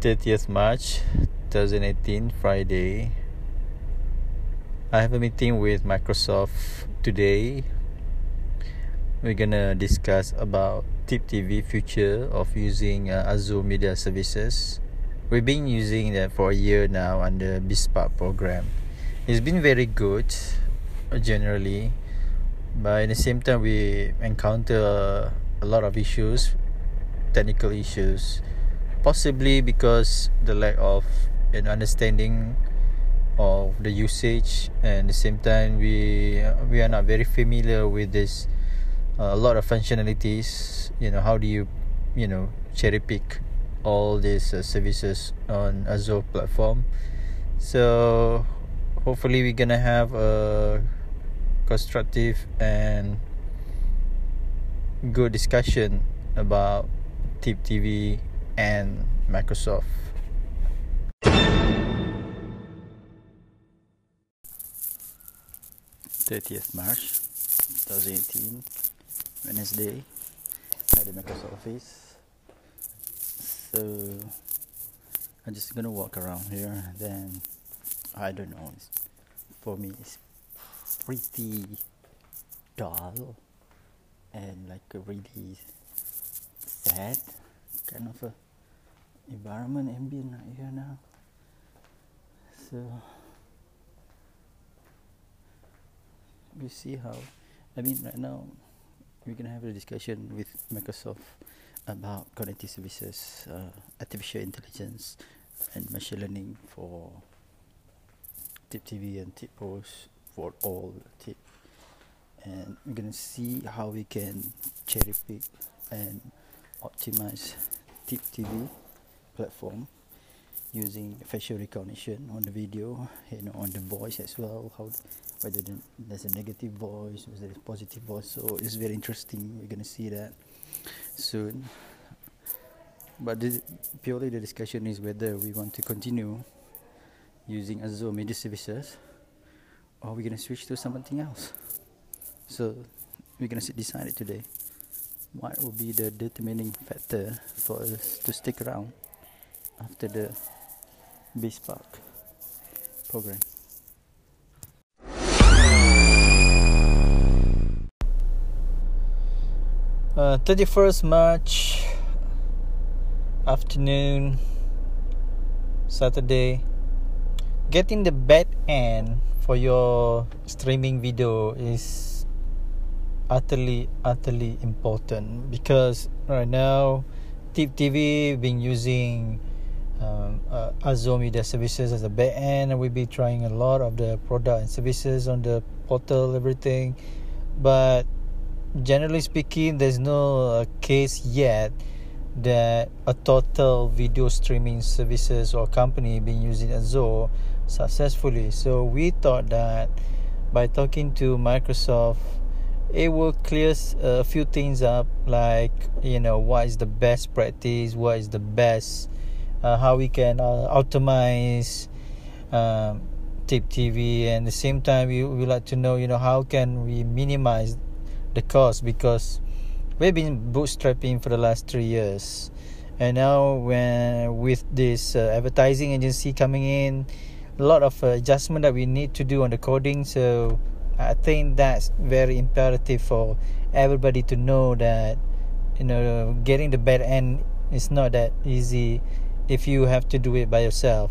30th March 2018, Friday. I have a meeting with Microsoft today. We're gonna discuss about Tip TV future of using uh, Azure Media Services. We've been using that for a year now under BizSpark program. It's been very good uh, generally, but at the same time we encounter a lot of issues, technical issues possibly because the lack of an understanding of the usage and the same time we we are not very familiar with this uh, a lot of functionalities you know how do you you know cherry pick all these uh, services on Azure platform? So hopefully we're gonna have a constructive and good discussion about Tip TV and Microsoft. Thirtieth March, 2018, Wednesday, at the Microsoft office. So I'm just gonna walk around here. Then I don't know. For me, it's pretty dull and like really sad kind of a environment ambient right here now. So we see how I mean right now we're gonna have a discussion with Microsoft about cognitive services uh, artificial intelligence and machine learning for tip TV and tip post for all tip. And we're gonna see how we can cherry pick and optimize tip TV platform using facial recognition on the video you know on the voice as well how whether there's a negative voice whether there's positive voice. So it's very interesting. We're going to see that soon. But this, purely the discussion is whether we want to continue using Azure media services or we're going to switch to something else. So we're going to decide it today. What will be the determining factor for us to stick around after the BizSpark program. Uh, 31st March afternoon, Saturday. Getting the back end for your streaming video is utterly utterly important because right now Tip TV been using um, uh, Azure Media Services as a back end and we'll be trying a lot of the product and services on the portal everything. But generally speaking there's no uh, case yet that a total video streaming services or company been using Azure successfully. So we thought that by talking to Microsoft it will clear a few things up like you know what is the best practice what is the best how we can uh, optimize um, tip tv and at the same time we we like to know you know how can we minimize the cost? Because we've been bootstrapping for the last three years. And now when with this uh, advertising agency coming in a lot of uh, adjustment that we need to do on the coding. So I think that's very imperative for everybody to know that you know getting the bad end is not that easy if you have to do it by yourself